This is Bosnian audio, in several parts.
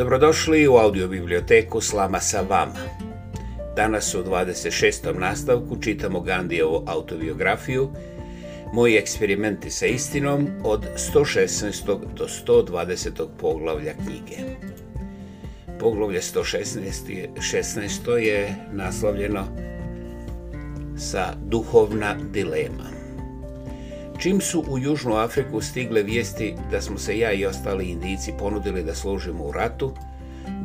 Dobrodošli u audiobiblioteku Slama sa vama. Danas u 26. nastavku čitamo Gandijevu autobiografiju Moji eksperimenti sa istinom od 116. do 120. poglavlja knjige. Poglavlje 116. Je, 16. je naslovljeno sa duhovna dilema. Čim su u Južnu Afriku stigle vijesti da smo se ja i ostali indijici ponudili da služimo u ratu,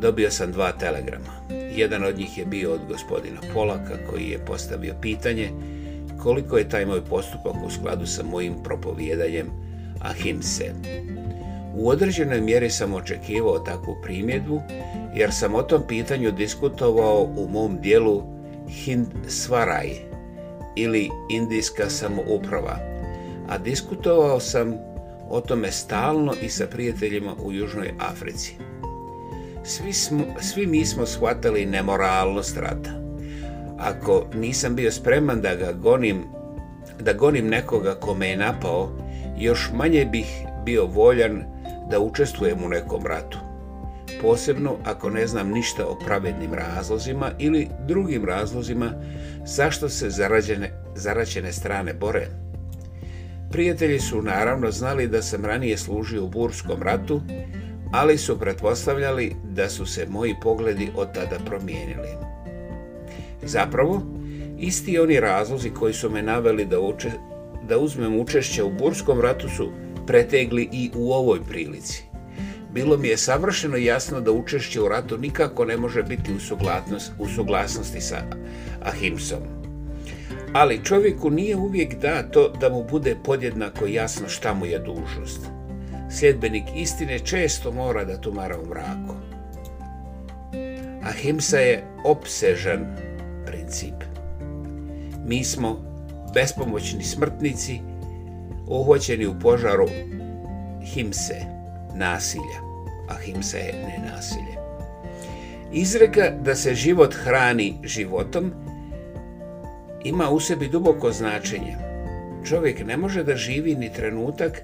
dobio sam dva telegrama. Jedan od njih je bio od gospodina Polaka koji je postavio pitanje koliko je taj moj postupak u skladu sa mojim propovijedanjem Ahimse. U određenoj mjeri sam očekivao takvu primjedbu jer sam o tom pitanju diskutovao u mom dijelu Hind Svaraj ili Indijska samouprava a diskutovao sam o tome stalno i sa prijateljima u Južnoj Africi. Svi, smo, svi mi smo shvatili nemoralnost rata. Ako nisam bio spreman da ga gonim, da gonim nekoga ko me je napao, još manje bih bio voljan da učestvujem u nekom ratu. Posebno ako ne znam ništa o pravednim razlozima ili drugim razlozima zašto se zarađene, strane bore. Prijatelji su naravno znali da sam ranije služio u Burskom ratu, ali su pretpostavljali da su se moji pogledi od tada promijenili. Zapravo, isti oni razlozi koji su me naveli da, uče, da uzmem učešće u Burskom ratu su pretegli i u ovoj prilici. Bilo mi je savršeno jasno da učešće u ratu nikako ne može biti u, suglasnosti sa Ahimsom ali čovjeku nije uvijek dato da mu bude podjednako jasno šta mu je dužnost. Sljedbenik istine često mora da tumara u mraku. himsa je opsežan princip. Mi smo bespomoćni smrtnici uhvaćeni u požaru himse, nasilja. himsa je nenasilje. Izreka da se život hrani životom ima u sebi duboko značenje. Čovjek ne može da živi ni trenutak,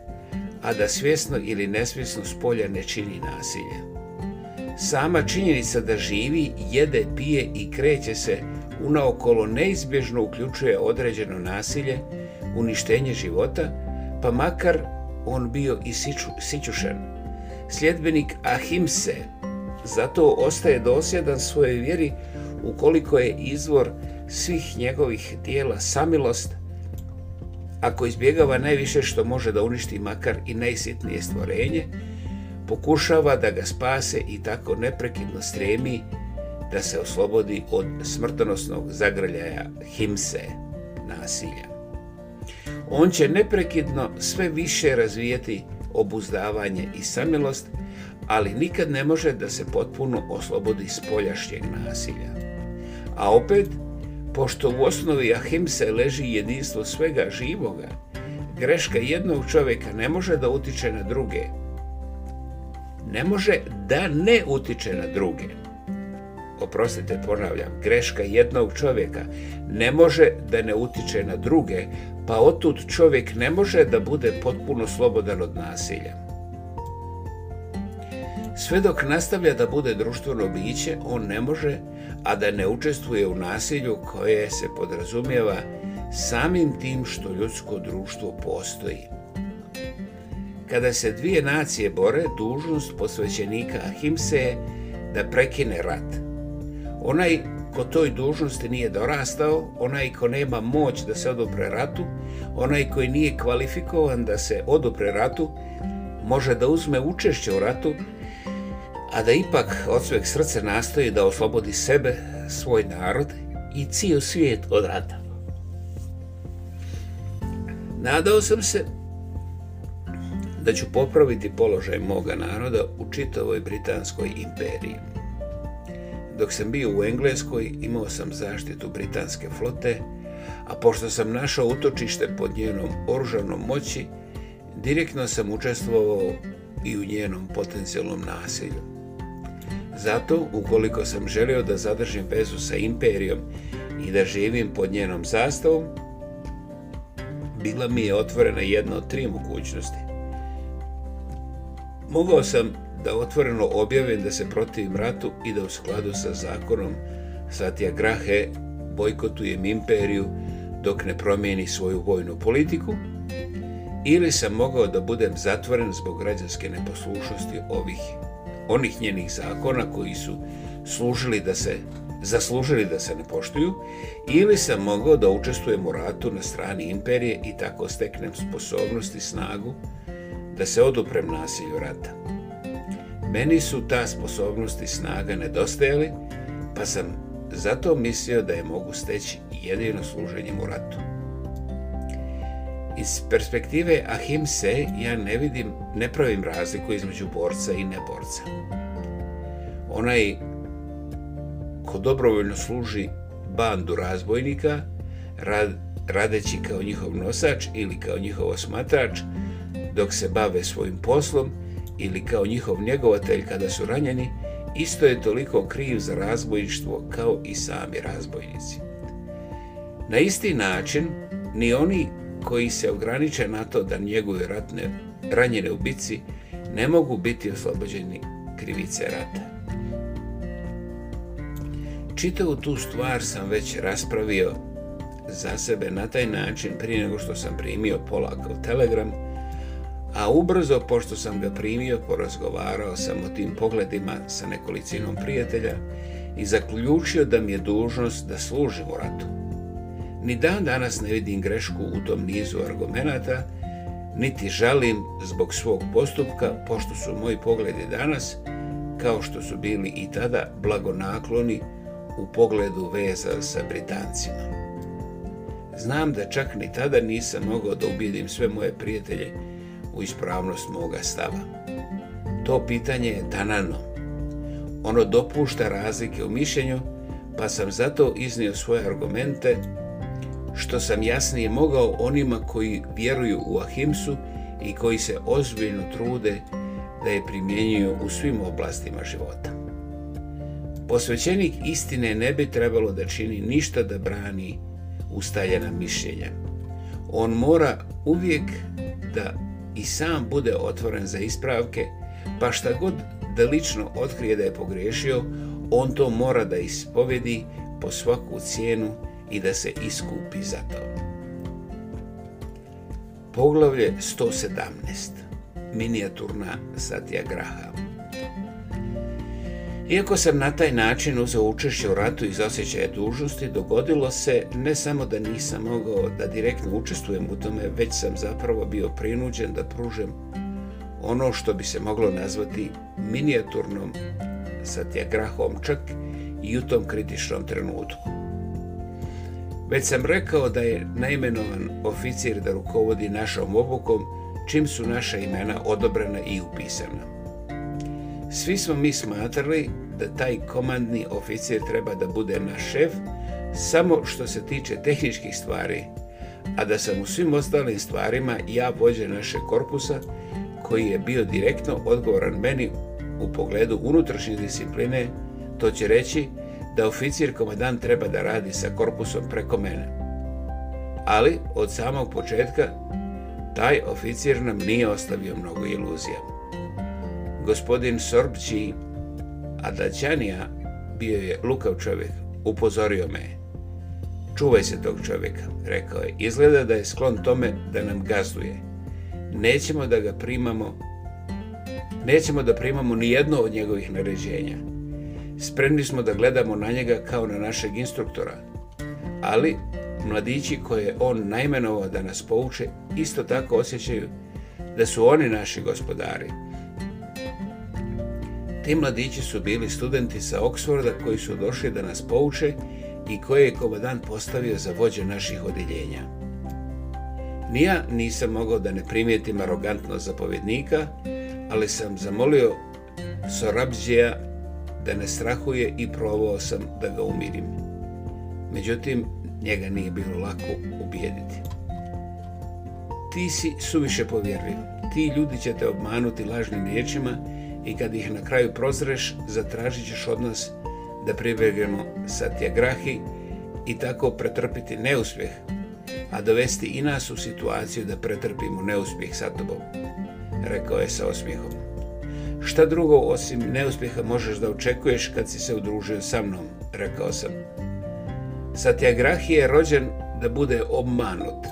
a da svjesno ili nesvjesno s ne čini nasilje. Sama činjenica da živi, jede, pije i kreće se unaokolo neizbježno uključuje određeno nasilje, uništenje života, pa makar on bio i siču, sićušen. Sljedbenik Ahimse zato ostaje dosjedan svojoj vjeri ukoliko je izvor svih njegovih dijela samilost, ako izbjegava najviše što može da uništi makar i najsitnije stvorenje, pokušava da ga spase i tako neprekidno stremi da se oslobodi od smrtonosnog zagrljaja himse nasilja. On će neprekidno sve više razvijeti obuzdavanje i samilost, ali nikad ne može da se potpuno oslobodi spoljašnjeg nasilja. A opet, Pošto u osnovi ahimse leži jedinstvo svega živoga, greška jednog čovjeka ne može da utiče na druge. Ne može da ne utiče na druge. Oprostite, ponavljam, greška jednog čovjeka ne može da ne utiče na druge, pa otud čovjek ne može da bude potpuno slobodan od nasilja. Sve dok nastavlja da bude društveno biće, on ne može a da ne učestvuje u nasilju koje se podrazumijeva samim tim što ljudsko društvo postoji. Kada se dvije nacije bore, dužnost posvećenika Ahimse je da prekine rat. Onaj ko toj dužnosti nije dorastao, onaj ko nema moć da se odopre ratu, onaj koji nije kvalifikovan da se odopre ratu, može da uzme učešće u ratu, a da ipak od sveg srce nastoji da oslobodi sebe, svoj narod i cijel svijet od rata. Nadao sam se da ću popraviti položaj moga naroda u čitavoj Britanskoj imperiji. Dok sam bio u Engleskoj imao sam zaštitu britanske flote, a pošto sam našao utočište pod njenom oružanom moći, direktno sam učestvovao i u njenom potencijalnom nasilju. Zato, ukoliko sam želio da zadržim vezu sa imperijom i da živim pod njenom zastavom, bila mi je otvorena jedna od tri mogućnosti. Mogao sam da otvoreno objavim da se protivim ratu i da u skladu sa zakonom Satya Grahe bojkotujem imperiju dok ne promijeni svoju vojnu politiku, ili sam mogao da budem zatvoren zbog građanske neposlušnosti ovih onih njenih zakona koji su služili da se zaslužili da se ne poštuju ili sam mogao da učestvujem u ratu na strani imperije i tako steknem sposobnost i snagu da se oduprem nasilju rata. Meni su ta sposobnost i snaga nedostajali, pa sam zato mislio da je mogu steći jedino služenjem u ratu. Iz perspektive Ahimse ja ne vidim, ne pravim razliku između borca i neborca. Onaj ko dobrovoljno služi bandu razbojnika, radeći kao njihov nosač ili kao njihov osmatrač, dok se bave svojim poslom ili kao njihov njegovatelj kada su ranjeni, isto je toliko kriv za razbojništvo kao i sami razbojnici. Na isti način, ni oni koji se ograniče na to da njegove ratne, ranjene u bici ne mogu biti oslobođeni krivice rata. Čitavu tu stvar sam već raspravio za sebe na taj način prije nego što sam primio polakav telegram, a ubrzo pošto sam ga primio porazgovarao sam o tim pogledima sa nekolicinom prijatelja i zaključio da mi je dužnost da služim u ratu ni dan danas ne vidim grešku u tom nizu argumenata, niti žalim zbog svog postupka, pošto su moji pogledi danas, kao što su bili i tada, blagonakloni u pogledu veza sa Britancima. Znam da čak ni tada nisam mogao da sve moje prijatelje u ispravnost moga stava. To pitanje je tanano. Ono dopušta razlike u mišljenju, pa sam zato iznio svoje argumente što sam jasnije mogao onima koji vjeruju u Ahimsu i koji se ozbiljno trude da je primjenjuju u svim oblastima života. Posvećenik istine ne bi trebalo da čini ništa da brani ustaljena mišljenja. On mora uvijek da i sam bude otvoren za ispravke, pa šta god da lično otkrije da je pogriješio, on to mora da ispovedi po svaku cijenu i da se iskupi za to. Poglavlje 117. Minijaturna satjagraha. Iako sam na taj način uzeo učešće u ratu iz osjećaja dužnosti, dogodilo se ne samo da nisam mogao da direktno učestvujem u tome, već sam zapravo bio prinuđen da pružem ono što bi se moglo nazvati minijaturnom satjagrahom čak i u tom kritičnom trenutku. Već sam rekao da je naimenovan oficir da rukovodi našom obukom, čim su naša imena odobrena i upisana. Svi smo mi smatrali da taj komandni oficir treba da bude naš šef samo što se tiče tehničkih stvari, a da sam u svim ostalim stvarima ja vođe naše korpusa koji je bio direktno odgovoran meni u pogledu unutrašnje discipline, to će reći da oficir komadan treba da radi sa korpusom preko mene. Ali od samog početka taj oficir nam nije ostavio mnogo iluzija. Gospodin Sorbći Adaćanija bio je lukav čovjek, upozorio me je. Čuvaj se tog čovjeka, rekao je. Izgleda da je sklon tome da nam gazduje. Nećemo da ga primamo, nećemo da primamo ni jedno od njegovih naređenja. Spremni smo da gledamo na njega kao na našeg instruktora, ali mladići koje je on najmenovao da nas pouče isto tako osjećaju da su oni naši gospodari. Ti mladići su bili studenti sa Oksforda koji su došli da nas pouče i koje je komadan postavio za vođe naših odjeljenja. Nija nisam mogao da ne primijetim arogantnost zapovjednika, ali sam zamolio Sorabzija da ne strahuje i probao sam da ga umirim. Međutim, njega nije bilo lako ubijediti. Ti si suviše povjerljiv. Ti ljudi će te obmanuti lažnim riječima i kad ih na kraju prozreš, zatražit ćeš od nas da sa tjegrahi i tako pretrpiti neuspjeh, a dovesti i nas u situaciju da pretrpimo neuspjeh sa tobom, rekao je sa osmijehom. Šta drugo osim neuspjeha možeš da očekuješ kad si se udružio sa mnom, rekao sam. Satyagrahi je rođen da bude obmanut.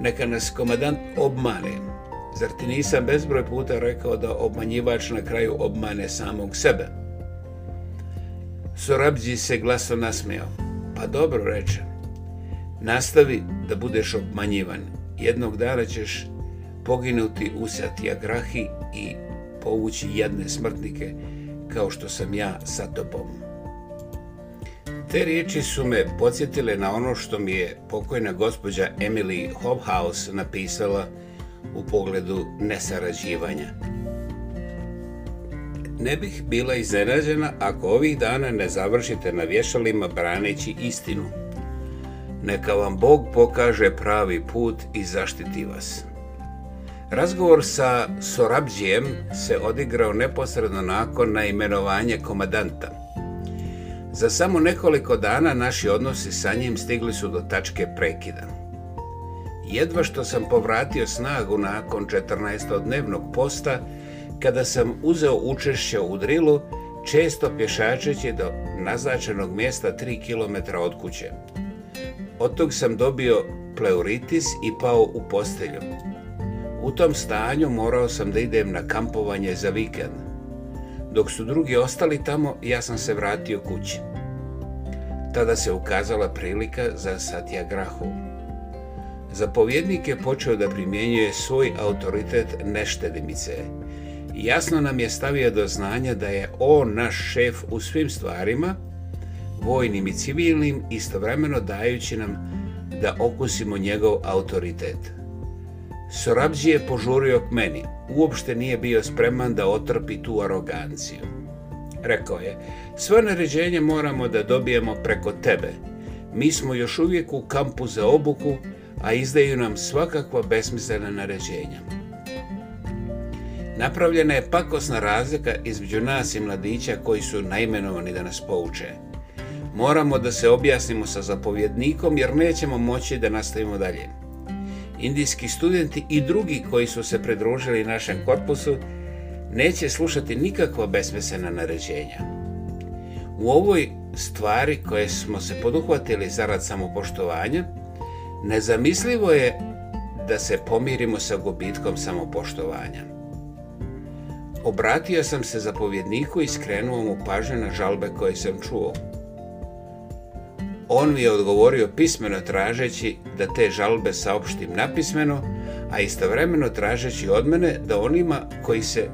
Neka nas komadant obmane. Zar ti nisam bezbroj puta rekao da obmanjivač na kraju obmane samog sebe? Sorabđi se glasno nasmijao. Pa dobro reče. Nastavi da budeš obmanjivan. Jednog dana ćeš poginuti u Satyagrahi i povući jedne smrtnike kao što sam ja sa tobom. Te riječi su me podsjetile na ono što mi je pokojna gospođa Emily Hobhouse napisala u pogledu nesarađivanja. Ne bih bila iznenađena ako ovih dana ne završite na vješalima braneći istinu. Neka vam Bog pokaže pravi put i zaštiti vas. Razgovor sa Sorabđijem se odigrao neposredno nakon na imenovanje komadanta. Za samo nekoliko dana naši odnosi sa njim stigli su do tačke prekida. Jedva što sam povratio snagu nakon 14-dnevnog posta, kada sam uzeo učešće u drilu, često pješačeći do naznačenog mjesta 3 km od kuće. Od tog sam dobio pleuritis i pao u postelju. U tom stanju morao sam da idem na kampovanje za vikend. Dok su drugi ostali tamo, ja sam se vratio kući. Tada se ukazala prilika za Satyagrahu. Zapovjednik je počeo da primjenjuje svoj autoritet neštedimice. Jasno nam je stavio do znanja da je on naš šef u svim stvarima, vojnim i civilnim, istovremeno dajući nam da okusimo njegov autoritet. Sorabđi je požurio k meni. Uopšte nije bio spreman da otrpi tu aroganciju. Rekao je, sva naređenje moramo da dobijemo preko tebe. Mi smo još uvijek u kampu za obuku, a izdaju nam svakakva besmislena naređenja. Napravljena je pakosna razlika između nas i mladića koji su naimenovani da nas pouče. Moramo da se objasnimo sa zapovjednikom jer nećemo moći da nastavimo dalje indijski studenti i drugi koji su se pridružili našem korpusu neće slušati nikakva besmislena naređenja. U ovoj stvari koje smo se poduhvatili zarad samopoštovanja, nezamislivo je da se pomirimo sa gubitkom samopoštovanja. Obratio sam se zapovjedniku i skrenuo mu pažnje na žalbe koje sam čuo. On mi je odgovorio pismeno tražeći da te žalbe saopštim napismeno, a istovremeno tražeći od mene da onima koji se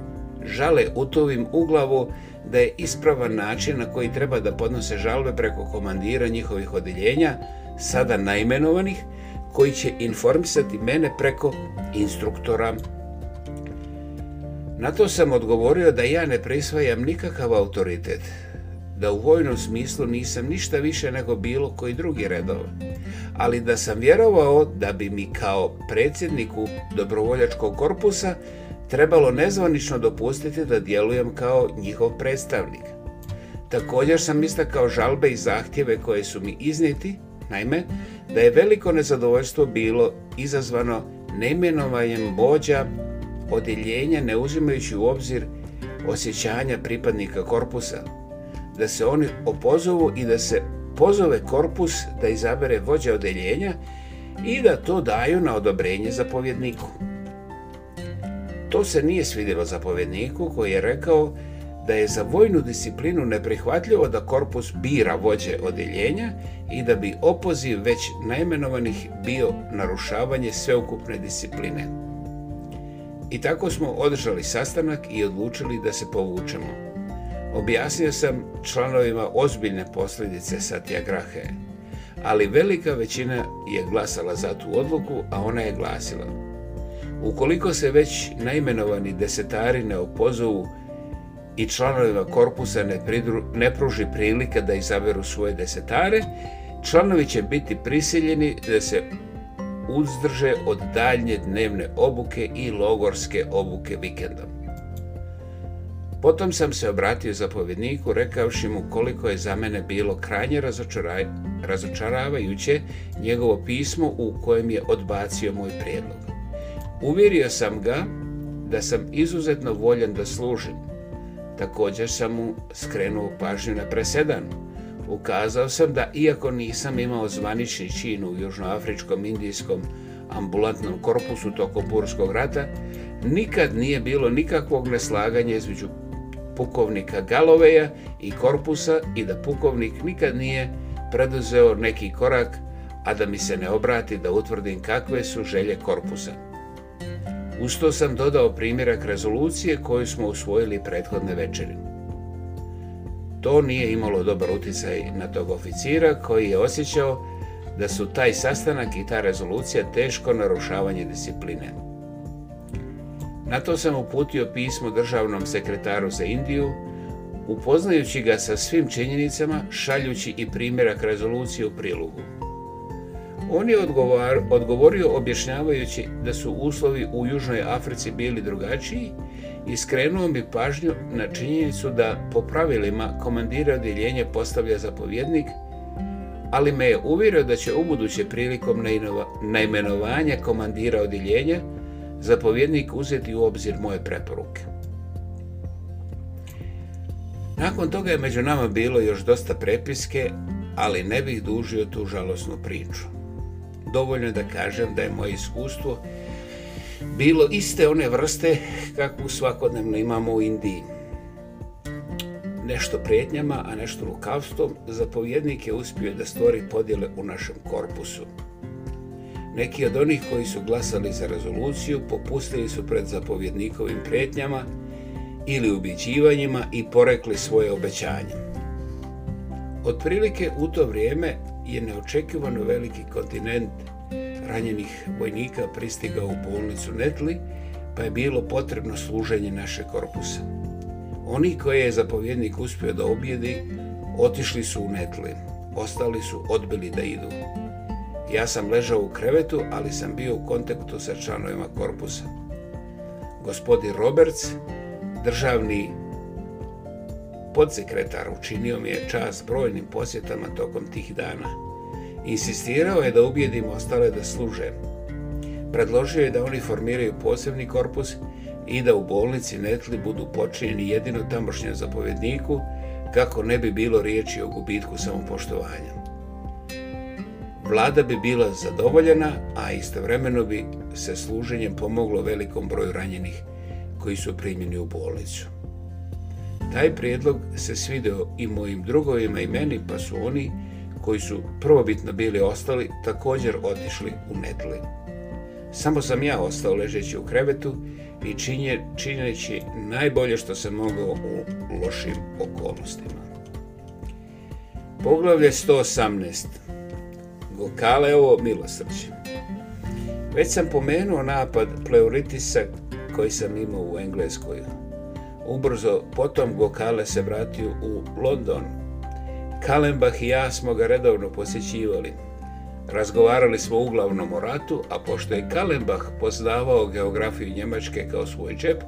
žale utovim u glavu da je ispravan način na koji treba da podnose žalbe preko komandira njihovih odeljenja, sada naimenovanih, koji će informisati mene preko instruktora. Na to sam odgovorio da ja ne prisvajam nikakav autoritet, da u vojnom smislu nisam ništa više nego bilo koji drugi redova, ali da sam vjerovao da bi mi kao predsjedniku dobrovoljačkog korpusa trebalo nezvanično dopustiti da djelujem kao njihov predstavnik. Također sam istakao žalbe i zahtjeve koje su mi iznijeti, naime, da je veliko nezadovoljstvo bilo izazvano neimenovanjem vođa odjeljenja ne uzimajući u obzir osjećanja pripadnika korpusa, da se oni opozovu i da se pozove korpus da izabere vođa odeljenja i da to daju na odobrenje zapovjedniku. To se nije svidjelo zapovjedniku koji je rekao da je za vojnu disciplinu neprihvatljivo da korpus bira vođe odjeljenja i da bi opoziv već najmenovanih bio narušavanje sveukupne discipline. I tako smo održali sastanak i odlučili da se povučemo. Objasnio sam članovima ozbiljne posljedice Satyagrahe, ali velika većina je glasala za tu odluku, a ona je glasila. Ukoliko se već naimenovani desetari ne opozovu i članovima korpusa ne, ne pruži prilika da izaberu svoje desetare, članovi će biti prisiljeni da se uzdrže od daljnje dnevne obuke i logorske obuke vikendom. Potom sam se obratio zapovjedniku rekavši mu koliko je za mene bilo krajnje razočaravajuće njegovo pismo u kojem je odbacio moj prijedlog. Uvjerio sam ga da sam izuzetno voljen da služim. Također sam mu skrenuo pažnju na presedan. Ukazao sam da iako nisam imao zvanični čin u Južnoafričkom indijskom ambulantnom korpusu tokom Burskog rata, nikad nije bilo nikakvog neslaganja između pukovnika Galoveja i korpusa i da pukovnik nikad nije preduzeo neki korak, a da mi se ne obrati da utvrdim kakve su želje korpusa. Uz to sam dodao primjerak rezolucije koju smo usvojili prethodne večeri. To nije imalo dobar utjecaj na tog oficira koji je osjećao da su taj sastanak i ta rezolucija teško narušavanje discipline. Na to sam uputio pismo državnom sekretaru za Indiju, upoznajući ga sa svim činjenicama, šaljući i primjerak rezolucije u prilugu. On je odgovorio objašnjavajući da su uslovi u Južnoj Africi bili drugačiji i skrenuo mi pažnju na činjenicu da po pravilima komandira odjeljenje postavlja zapovjednik, ali me je uvjerio da će ubuduće prilikom naimenovanja komandira odjeljenja zapovjednik uzeti u obzir moje preporuke. Nakon toga je među nama bilo još dosta prepiske, ali ne bih dužio tu žalosnu priču. Dovoljno je da kažem da je moje iskustvo bilo iste one vrste kakvu svakodnevno imamo u Indiji. Nešto prijetnjama, a nešto rukavstvom, zapovjednik je uspio da stvori podjele u našem korpusu. Neki od onih koji su glasali za rezoluciju popustili su pred zapovjednikovim pretnjama ili ubiđivanjima i porekli svoje obećanje. Otprilike u to vrijeme je neočekivano veliki kontinent ranjenih vojnika pristigao u bolnicu Netli, pa je bilo potrebno služenje naše korpusa. Oni koje je zapovjednik uspio da objedi, otišli su u Netli. Ostali su odbili da idu. Ja sam ležao u krevetu, ali sam bio u kontaktu sa članovima korpusa. Gospodin Roberts, državni podsekretar, učinio mi je čast brojnim posjetama tokom tih dana. Insistirao je da ubijedim ostale da služe. Predložio je da oni formiraju posebni korpus i da u bolnici Netli budu počinjeni jedino tamošnjem zapovjedniku kako ne bi bilo riječi o gubitku samopoštovanja vlada bi bila zadovoljena, a istovremeno bi se služenjem pomoglo velikom broju ranjenih koji su primjeni u bolnicu. Taj prijedlog se svidio i mojim drugovima i meni, pa su oni koji su prvobitno bili ostali također otišli u Netle. Samo sam ja ostao ležeći u krevetu i činje, čineći najbolje što sam mogao u lošim okolnostima. Poglavlje 118. Gokaleovo milosrđe. Već sam pomenuo napad pleuritisa koji sam imao u Engleskoj. Ubrzo potom Gokale se vratio u London. Kalembah i ja smo ga redovno posjećivali. Razgovarali smo uglavnom o ratu, a pošto je Kalembach poznavao geografiju Njemačke kao svoj džep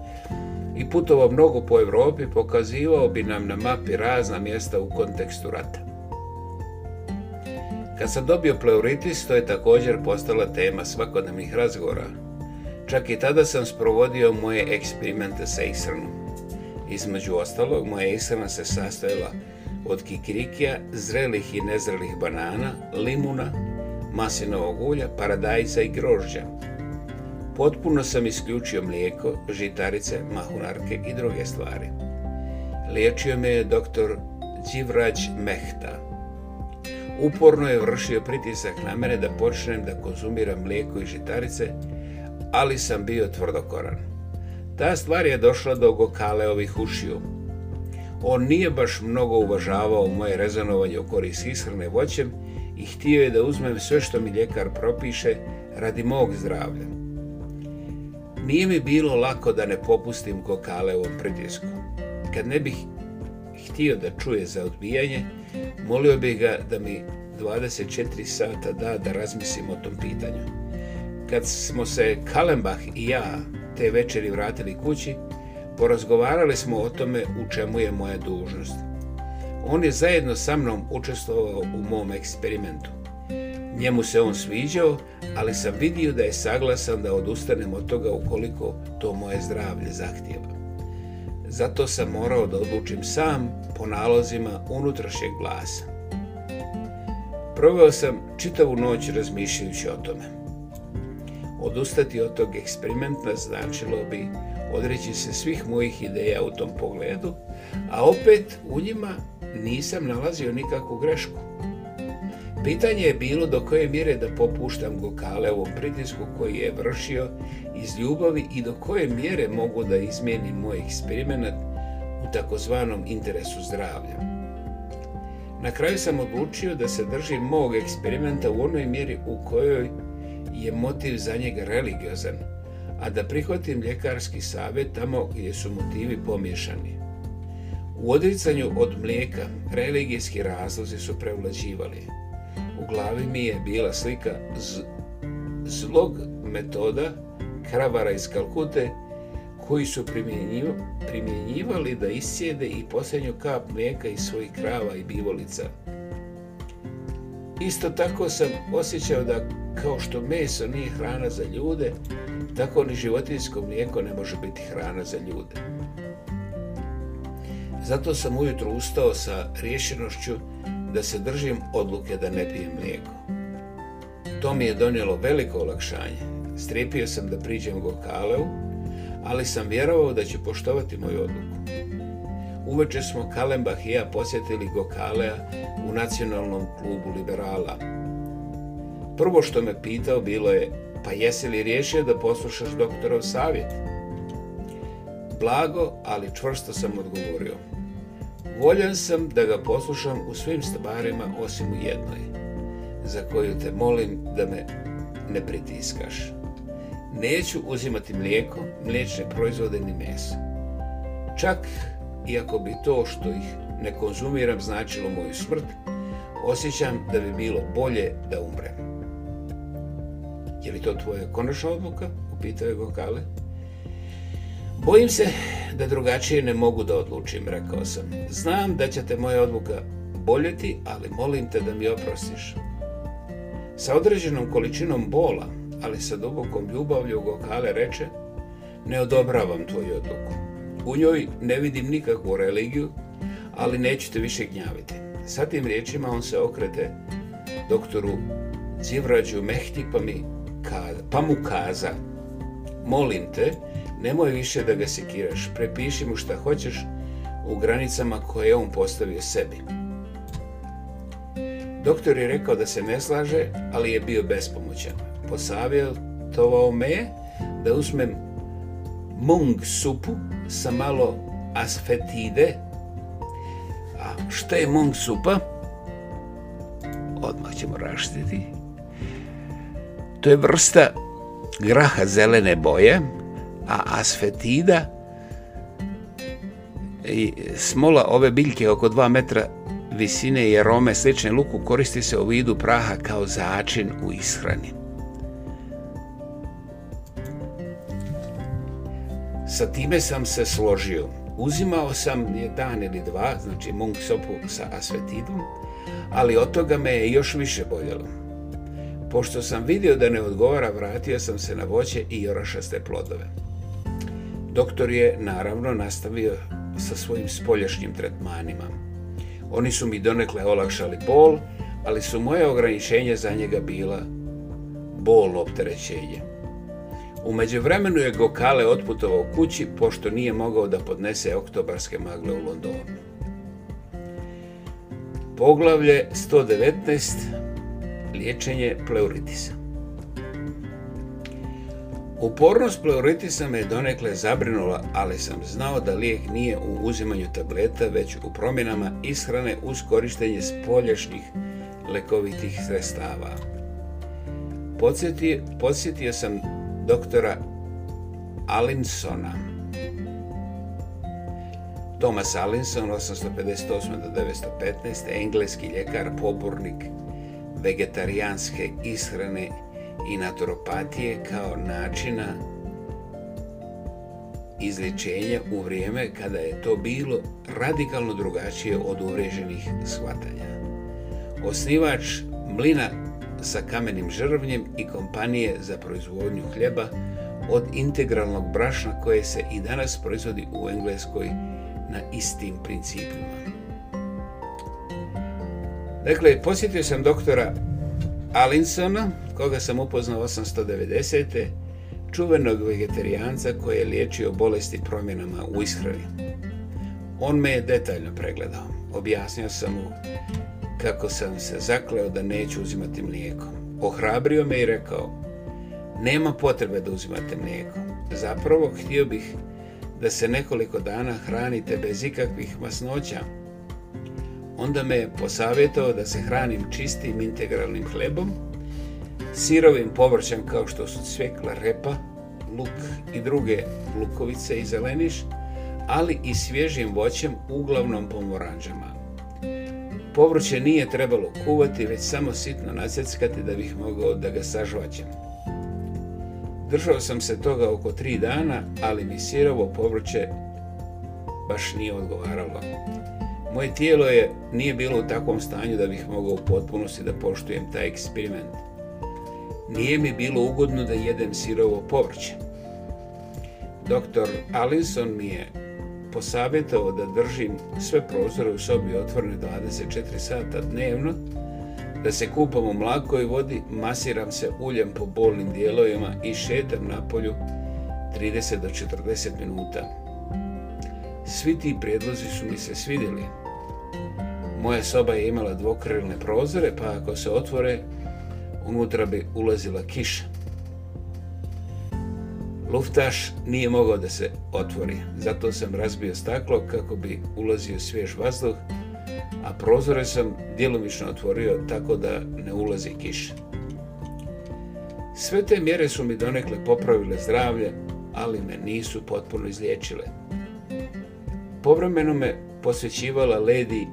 i putovao mnogo po Europi, pokazivao bi nam na mapi razna mjesta u kontekstu rata. Kad sam dobio pleuritis, to je također postala tema svakodnevnih razgovora. Čak i tada sam sprovodio moje eksperimente sa isranom. Između ostalog, moja israna se sastojala od Kikrikija, zrelih i nezrelih banana, limuna, maslinovog ulja, paradajca i grožđa. Potpuno sam isključio mlijeko, žitarice, mahunarke i druge stvari. Liječio me je doktor Dživrađ Mehta, Uporno je vršio pritisak na mene da počnem da konzumiram mlijeko i žitarice, ali sam bio tvrdokoran. Ta stvar je došla do Gokaleovih ušiju. On nije baš mnogo uvažavao moje rezonovanje u korist ishrane voćem i htio je da uzmem sve što mi ljekar propiše radi mog zdravlja. Nije mi bilo lako da ne popustim Gokaleovom pritisku. Kad ne bih htio da čuje za odbijanje, molio bih ga da mi 24 sata da da razmislim o tom pitanju. Kad smo se Kalembach i ja te večeri vratili kući, porazgovarali smo o tome u čemu je moja dužnost. On je zajedno sa mnom učestvovao u mom eksperimentu. Njemu se on sviđao, ali sam vidio da je saglasan da odustanem od toga ukoliko to moje zdravlje zahtjeva. Zato sam morao da odlučim sam po nalozima unutrašnjeg glasa. Proveo sam čitavu noć razmišljajući o tome. Odustati od tog eksperimenta značilo bi odreći se svih mojih ideja u tom pogledu, a opet u njima nisam nalazio nikakvu grešku. Pitanje je bilo do koje mire da popuštam ovom pritisku koji je vršio iz ljubavi i do koje mjere mogu da izmijenim moj eksperiment u takozvanom interesu zdravlja. Na kraju sam odlučio da se držim mog eksperimenta u onoj mjeri u kojoj je motiv za njega religiozan, a da prihvatim ljekarski savjet tamo gdje su motivi pomiješani. U odricanju od mlijeka religijski razlozi su prevlađivali. U glavi mi je bila slika zlog metoda kravara iz Kalkute koji su primjenjivali da isjede i posljednju kap mlijeka iz svojih krava i bivolica. Isto tako sam osjećao da kao što meso nije hrana za ljude, tako ni životinsko mlijeko ne može biti hrana za ljude. Zato sam ujutro ustao sa rješenošću da se držim odluke da ne pijem mlijeko. To mi je donijelo veliko olakšanje. Strepio sam da priđem Gokaleu, ali sam vjerovao da će poštovati moju odluku. Uveče smo Kalembah i ja posjetili Gokalea u nacionalnom klubu liberala. Prvo što me pitao bilo je, pa jesi li riješio da poslušaš doktorov savjet? Blago, ali čvrsto sam odgovorio. Voljen sam da ga poslušam u svim stvarima osim u jednoj, za koju te molim da me ne pritiskaš neću uzimati mlijeko, mliječne proizvode ni meso. Čak i ako bi to što ih ne konzumiram značilo moju smrt, osjećam da bi bilo bolje da umrem. Je li to tvoja konačna odluka? Upitao je Gokale. Bojim se da drugačije ne mogu da odlučim, rekao sam. Znam da će te moja odluka boljeti, ali molim te da mi oprostiš. Sa određenom količinom bola ali sa dubokom ljubavlju Gokale reče ne odobravam tvoju odluku. U njoj ne vidim nikakvu religiju, ali nećete više gnjaviti. Sa tim riječima on se okrete doktoru Zivrađu Mehti pa, mi pa mu kaza molim te, nemoj više da ga sekiraš, prepiši mu šta hoćeš u granicama koje je on postavio sebi. Doktor je rekao da se ne slaže, ali je bio bespomoćan posavjetovao me je da uzmem mung supu sa malo asfetide. A što je mung supa? Odmah ćemo raštiti. To je vrsta graha zelene boje, a asfetida i smola ove biljke oko 2 metra visine i arome slične luku koristi se u vidu praha kao začin u ishrani. Sa time sam se složio. Uzimao sam dan ili dva, znači mung sopu sa asvetidom, ali od toga me je još više boljelo. Pošto sam vidio da ne odgovara, vratio sam se na voće i orašaste plodove. Doktor je naravno nastavio sa svojim spoljašnjim tretmanima. Oni su mi donekle olakšali bol, ali su moje ograničenje za njega bila bol opterećenje. U vremenu je Gokale otputovao kući pošto nije mogao da podnese oktobarske magle u Londonu. Poglavlje 119. Liječenje pleuritisa. Upornost pleuritisa me je donekle zabrinula, ali sam znao da lijek nije u uzimanju tableta, već u promjenama ishrane uz korištenje spolješnjih lekovitih sredstava. Podsjetio, podsjetio sam doktora Alinsona. Thomas Alinson, 858. do 915. engleski ljekar, pobornik vegetarijanske ishrane i naturopatije kao načina izlječenja u vrijeme kada je to bilo radikalno drugačije od uvriježenih shvatanja. Osnivač mlina sa kamenim žrvnjem i kompanije za proizvodnju hljeba od integralnog brašna koje se i danas proizvodi u Engleskoj na istim principima. Dakle, posjetio sam doktora Alinsona, koga sam upoznao 890. čuvenog vegetarijanca koji je liječio bolesti promjenama u ishrani. On me je detaljno pregledao. Objasnio sam mu kako sam se zakleo da neću uzimati mlijeko. Ohrabrio me i rekao, nema potrebe da uzimate mlijeko. Zapravo htio bih da se nekoliko dana hranite bez ikakvih masnoća. Onda me je posavjetovao da se hranim čistim integralnim hlebom, sirovim povrćem kao što su cvekla repa, luk i druge lukovice i zeleniš, ali i svježim voćem, uglavnom pomoranđama. Povrće nije trebalo kuvati, već samo sitno nasjeckati da bih mogao da ga sažvaćem. Držao sam se toga oko tri dana, ali mi sirovo povrće baš nije odgovaralo. Moje tijelo je nije bilo u takvom stanju da bih mogao u potpunosti da poštujem taj eksperiment. Nije mi bilo ugodno da jedem sirovo povrće. Doktor Allison mi je posavjetovao da držim sve prozore u sobi otvorene 24 sata dnevno, da se kupam u mlakoj vodi, masiram se uljem po bolnim dijelovima i šetam na polju 30 do 40 minuta. Svi ti prijedlozi su mi se svidjeli. Moja soba je imala dvokrilne prozore, pa ako se otvore, unutra bi ulazila kiša. Luftaš nije mogao da se otvori, zato sam razbio staklo kako bi ulazio svjež vazduh, a prozore sam djelomično otvorio tako da ne ulazi kiša. Sve te mjere su mi donekle popravile zdravlje, ali me nisu potpuno izliječile. Povremeno me posvećivala lady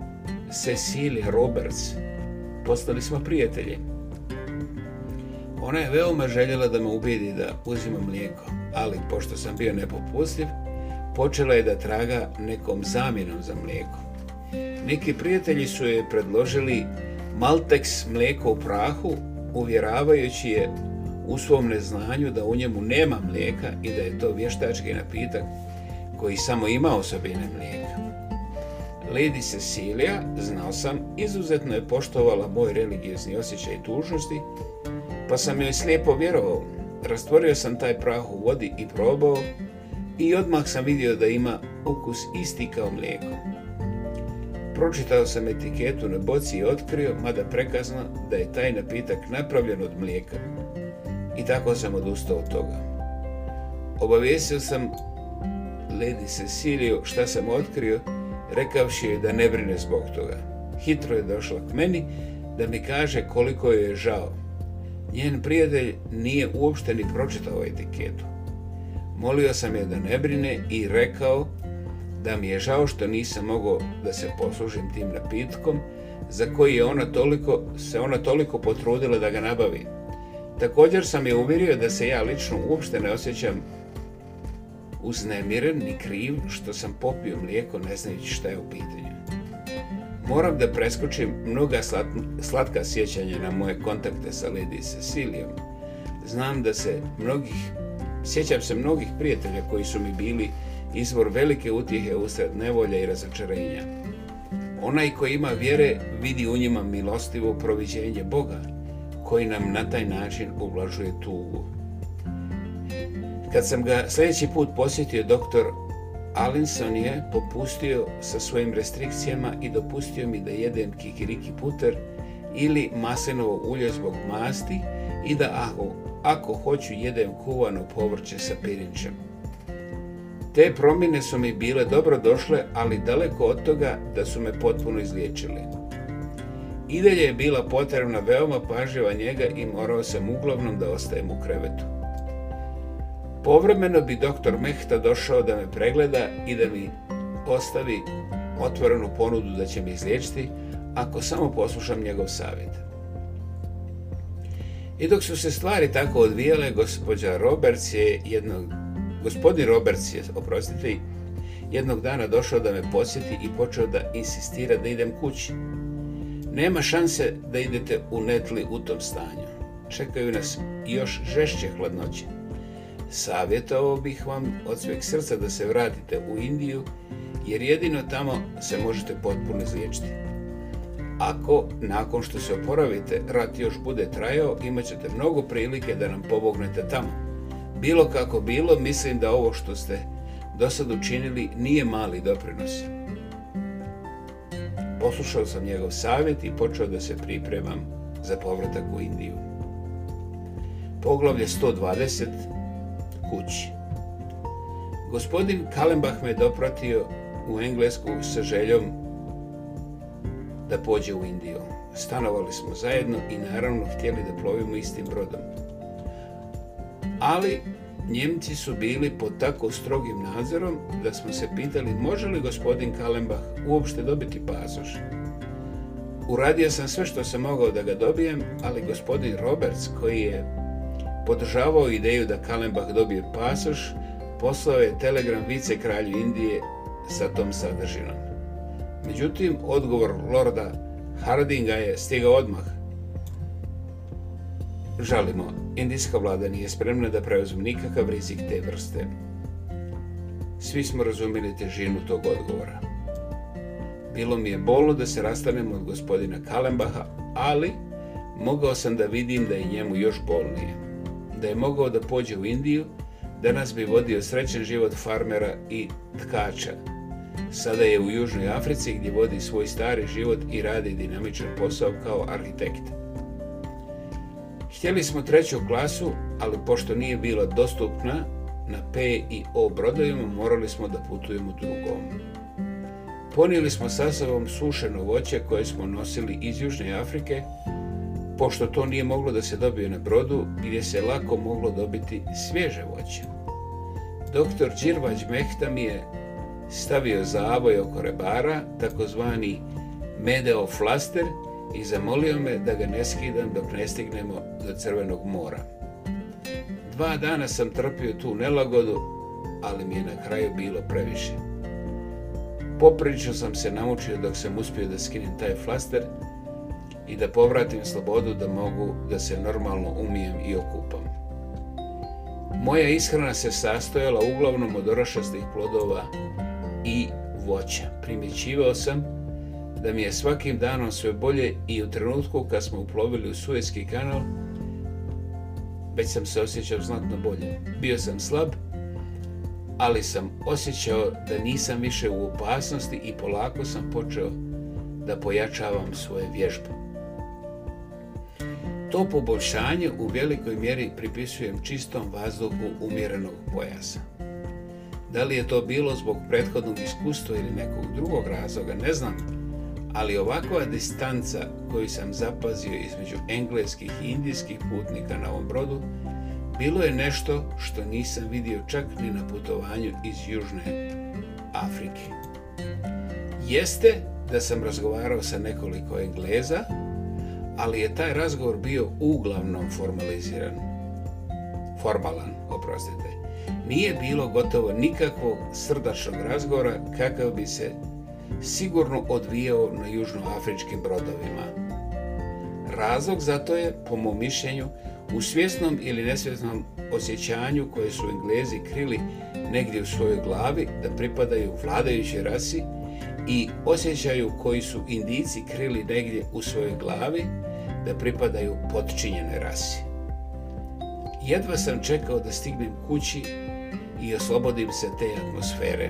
Cecilia Roberts. Postali smo prijatelji. Ona je veoma željela da me ubijedi da uzimam mlijeko ali pošto sam bio nepopustljiv, počela je da traga nekom zamjenom za mlijeko. Neki prijatelji su je predložili Maltex mlijeko u prahu, uvjeravajući je u svom neznanju da u njemu nema mlijeka i da je to vještački napitak koji samo ima osobine mlijeka. Lady Cecilia, znao sam, izuzetno je poštovala moj religiozni osjećaj tužnosti, pa sam joj slijepo vjerovao, Rastvorio sam taj prah u vodi i probao i odmah sam vidio da ima ukus isti kao mlijeko. Pročitao sam etiketu na boci i otkrio, mada prekazno, da je taj napitak napravljen od mlijeka. I tako sam odustao od toga. Obavijestio sam Lady Cecilio šta sam otkrio, rekavši je da ne brine zbog toga. Hitro je došla k meni da mi kaže koliko je žao. Njen prijatelj nije uopšte ni pročitao etiketu. Molio sam je da ne brine i rekao da mi je žao što nisam mogao da se poslužim tim napitkom za koji je ona toliko, se ona toliko potrudila da ga nabavi. Također sam je uvjerio da se ja lično uopšte ne osjećam uznemiren ni kriv što sam popio mlijeko ne znajući šta je u pitanju. Moram da preskočim mnoga slatka sjećanja na moje kontakte sa Lady Cecilijom. Znam da se mnogih, sjećam se mnogih prijatelja koji su mi bili izvor velike utjehe usred nevolja i razočarenja. Onaj koji ima vjere vidi u njima milostivo proviđenje Boga koji nam na taj način ublažuje tugu. Kad sam ga sljedeći put posjetio, doktor Alenson je popustio sa svojim restrikcijama i dopustio mi da jedem kikiriki puter ili maslinovo ulje zbog masti i da ako, ako hoću jedem kuvano povrće sa pirinčem. Te promjene su mi bile dobro došle, ali daleko od toga da su me potpuno izliječili. I dalje je bila potrebna veoma pažljiva njega i morao sam uglavnom da ostajem u krevetu. Povremeno bi doktor Mehta došao da me pregleda i da mi ostavi otvorenu ponudu da će me izliječiti ako samo poslušam njegov savjet. I dok su se stvari tako odvijale, gospođa Roberts je jednog, gospodin Roberts je, oprostite, jednog dana došao da me posjeti i počeo da insistira da idem kući. Nema šanse da idete u netli u tom stanju. Čekaju nas još žešće hladnoće savjetovao bih vam od sveg srca da se vratite u Indiju, jer jedino tamo se možete potpuno izliječiti. Ako, nakon što se oporavite, rat još bude trajao, imat ćete mnogo prilike da nam pomognete tamo. Bilo kako bilo, mislim da ovo što ste do sad učinili nije mali doprinos. Poslušao sam njegov savjet i počeo da se pripremam za povratak u Indiju. Poglavlje 120 kući. Gospodin Kalembach me dopratio u Englesku sa željom da pođe u Indiju. Stanovali smo zajedno i naravno htjeli da plovimo istim brodom. Ali Njemci su bili pod tako strogim nadzorom da smo se pitali može li gospodin Kalembach uopšte dobiti pasoš. Uradio sam sve što sam mogao da ga dobijem, ali gospodin Roberts koji je podržavao ideju da Kalembah dobije pasoš, poslao je telegram vice kralju Indije sa tom sadržinom. Međutim, odgovor lorda Hardinga je stigao odmah. Žalimo, indijska vlada nije spremna da preuzme nikakav rizik te vrste. Svi smo razumjeli težinu tog odgovora. Bilo mi je bolno da se rastanemo od gospodina Kalembaha, ali mogao sam da vidim da je njemu još bolnije da je mogao da pođe u Indiju, danas bi vodio srećen život farmera i tkača. Sada je u Južnoj Africi gdje vodi svoj stari život i radi dinamičan posao kao arhitekt. Htjeli smo treću klasu, ali pošto nije bila dostupna na P i O brodovima, morali smo da putujemo drugom. Ponijeli smo sa sobom sušeno voće koje smo nosili iz Južne Afrike, pošto to nije moglo da se dobije na brodu gdje se lako moglo dobiti svježe voće. Doktor Đirvađ Mehta mi je stavio zavoj oko rebara, takozvani medeo flaster, i zamolio me da ga ne skidam dok ne stignemo do Crvenog mora. Dva dana sam trpio tu nelagodu, ali mi je na kraju bilo previše. Poprično sam se naučio dok sam uspio da skinem taj flaster, i da povratim slobodu da mogu da se normalno umijem i okupam. Moja ishrana se sastojala uglavnom od orašastih plodova i voća. Primjećivao sam da mi je svakim danom sve bolje i u trenutku kad smo uplovili u Suezki kanal, već sam se osjećao znatno bolje. Bio sam slab, ali sam osjećao da nisam više u opasnosti i polako sam počeo da pojačavam svoje vježbe. To poboljšanje u velikoj mjeri pripisujem čistom vazduhu umjerenog pojasa. Da li je to bilo zbog prethodnog iskustva ili nekog drugog razloga, ne znam, ali ovakva distanca koju sam zapazio između engleskih i indijskih putnika na ovom brodu, bilo je nešto što nisam vidio čak ni na putovanju iz Južne Afrike. Jeste da sam razgovarao sa nekoliko Engleza, ali je taj razgovor bio uglavnom formaliziran. Formalan, oprostite. Nije bilo gotovo nikakvog srdašnog razgovora kakav bi se sigurno odvijao na južnoafričkim brodovima. Razlog za to je, po mom mišljenju, u svjesnom ili nesvjesnom osjećanju koje su Englezi krili negdje u svojoj glavi da pripadaju vladajućoj rasi i osjećaju koji su indici krili negdje u svojoj glavi da pripadaju potčinjenoj rasi. Jedva sam čekao da stignem kući i oslobodim se te atmosfere.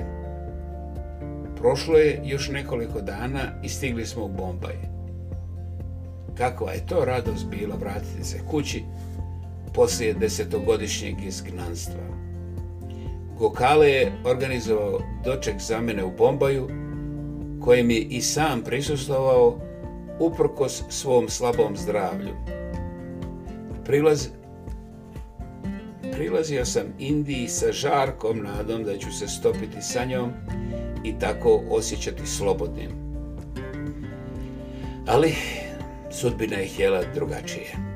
Prošlo je još nekoliko dana i stigli smo u Bombaj. Kakva je to radost bila vratiti se kući poslije desetogodišnjeg izgnanstva. Gokale je organizovao doček za mene u Bombaju kojem je i sam prisustovao uprkos svom slabom zdravlju. Prilaz, prilazio sam Indiji sa žarkom nadom da ću se stopiti sa njom i tako osjećati slobodnim. Ali sudbina je htjela drugačije.